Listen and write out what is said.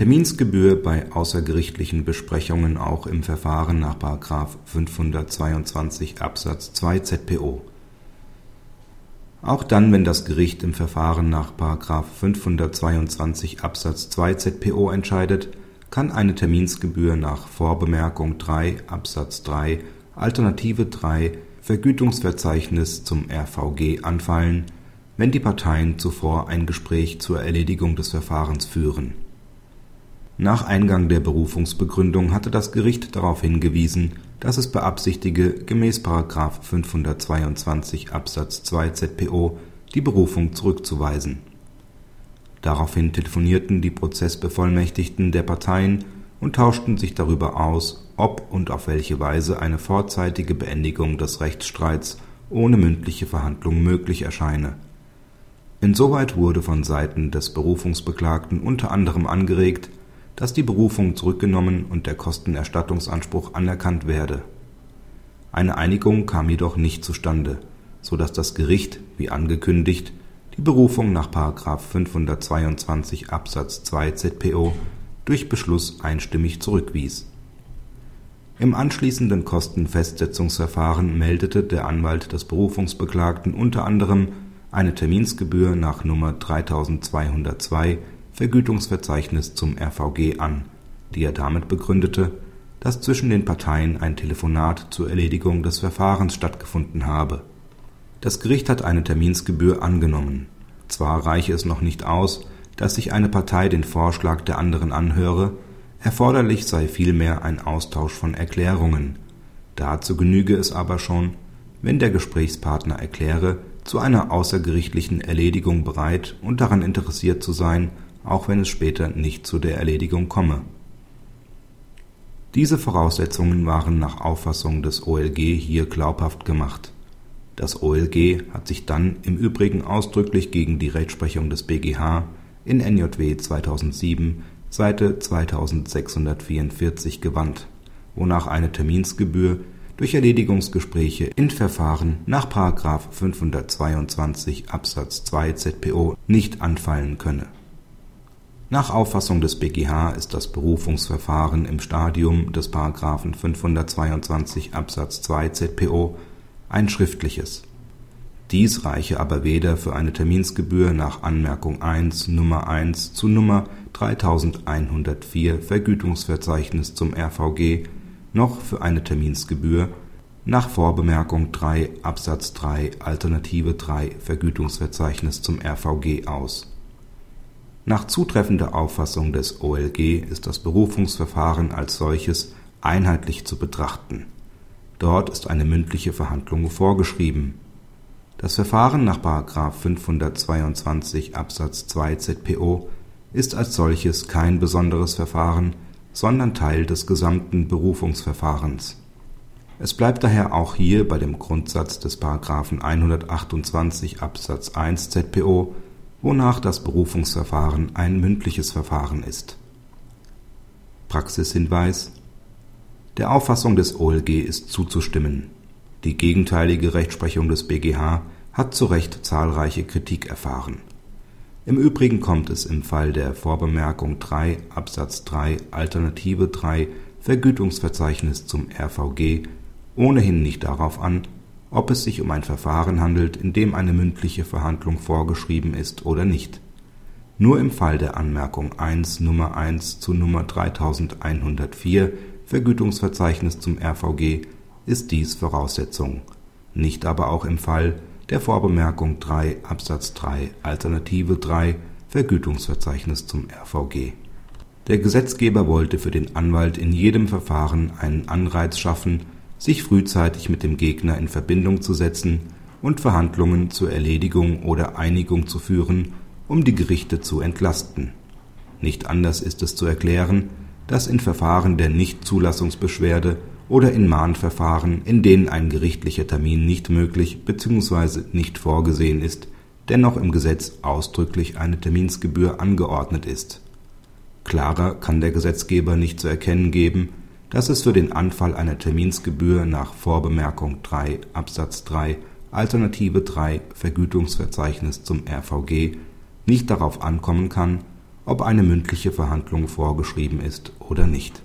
Terminsgebühr bei außergerichtlichen Besprechungen auch im Verfahren nach § 522 Absatz 2 ZPO. Auch dann, wenn das Gericht im Verfahren nach § 522 Absatz 2 ZPO entscheidet, kann eine Terminsgebühr nach Vorbemerkung 3 Absatz 3 Alternative 3 Vergütungsverzeichnis zum RVG anfallen, wenn die Parteien zuvor ein Gespräch zur Erledigung des Verfahrens führen nach Eingang der Berufungsbegründung hatte das Gericht darauf hingewiesen, dass es beabsichtige, gemäß § 522 Absatz 2 ZPO die Berufung zurückzuweisen. Daraufhin telefonierten die Prozessbevollmächtigten der Parteien und tauschten sich darüber aus, ob und auf welche Weise eine vorzeitige Beendigung des Rechtsstreits ohne mündliche Verhandlung möglich erscheine. Insoweit wurde von Seiten des Berufungsbeklagten unter anderem angeregt dass die Berufung zurückgenommen und der Kostenerstattungsanspruch anerkannt werde. Eine Einigung kam jedoch nicht zustande, so dass das Gericht, wie angekündigt, die Berufung nach § 522 Absatz 2 ZPO durch Beschluss einstimmig zurückwies. Im anschließenden Kostenfestsetzungsverfahren meldete der Anwalt des Berufungsbeklagten unter anderem eine Terminsgebühr nach Nummer 3202 Vergütungsverzeichnis zum RVG an, die er damit begründete, dass zwischen den Parteien ein Telefonat zur Erledigung des Verfahrens stattgefunden habe. Das Gericht hat eine Terminsgebühr angenommen. Zwar reiche es noch nicht aus, dass sich eine Partei den Vorschlag der anderen anhöre, erforderlich sei vielmehr ein Austausch von Erklärungen. Dazu genüge es aber schon, wenn der Gesprächspartner erkläre, zu einer außergerichtlichen Erledigung bereit und daran interessiert zu sein auch wenn es später nicht zu der Erledigung komme. Diese Voraussetzungen waren nach Auffassung des OLG hier glaubhaft gemacht. Das OLG hat sich dann im Übrigen ausdrücklich gegen die Rechtsprechung des BGH in NJW 2007 Seite 2644 gewandt, wonach eine Terminsgebühr durch Erledigungsgespräche in Verfahren nach § 522 Absatz 2 ZPO nicht anfallen könne nach Auffassung des BGH ist das Berufungsverfahren im Stadium des § 522 Absatz 2 ZPO ein schriftliches. Dies reiche aber weder für eine Terminsgebühr nach Anmerkung 1 Nummer 1 zu Nummer 3104 Vergütungsverzeichnis zum RVG noch für eine Terminsgebühr nach Vorbemerkung 3 Absatz 3 Alternative 3 Vergütungsverzeichnis zum RVG aus nach zutreffender Auffassung des OLG ist das Berufungsverfahren als solches einheitlich zu betrachten. Dort ist eine mündliche Verhandlung vorgeschrieben. Das Verfahren nach § 522 Absatz 2 ZPO ist als solches kein besonderes Verfahren, sondern Teil des gesamten Berufungsverfahrens. Es bleibt daher auch hier bei dem Grundsatz des § 128 Absatz 1 ZPO wonach das Berufungsverfahren ein mündliches Verfahren ist. Praxishinweis Der Auffassung des OLG ist zuzustimmen. Die gegenteilige Rechtsprechung des BGH hat zu Recht zahlreiche Kritik erfahren. Im Übrigen kommt es im Fall der Vorbemerkung 3 Absatz 3 Alternative 3 Vergütungsverzeichnis zum RVG ohnehin nicht darauf an ob es sich um ein Verfahren handelt, in dem eine mündliche Verhandlung vorgeschrieben ist oder nicht. Nur im Fall der Anmerkung 1 Nummer 1 zu Nummer 3104 Vergütungsverzeichnis zum RVG ist dies Voraussetzung, nicht aber auch im Fall der Vorbemerkung 3 Absatz 3 Alternative 3 Vergütungsverzeichnis zum RVG. Der Gesetzgeber wollte für den Anwalt in jedem Verfahren einen Anreiz schaffen sich frühzeitig mit dem Gegner in Verbindung zu setzen und Verhandlungen zur Erledigung oder Einigung zu führen, um die Gerichte zu entlasten. Nicht anders ist es zu erklären, dass in Verfahren der Nichtzulassungsbeschwerde oder in Mahnverfahren, in denen ein gerichtlicher Termin nicht möglich bzw. nicht vorgesehen ist, dennoch im Gesetz ausdrücklich eine Terminsgebühr angeordnet ist. Klarer kann der Gesetzgeber nicht zu erkennen geben dass es für den Anfall einer Terminsgebühr nach Vorbemerkung 3 Absatz 3 Alternative 3 Vergütungsverzeichnis zum RVG nicht darauf ankommen kann, ob eine mündliche Verhandlung vorgeschrieben ist oder nicht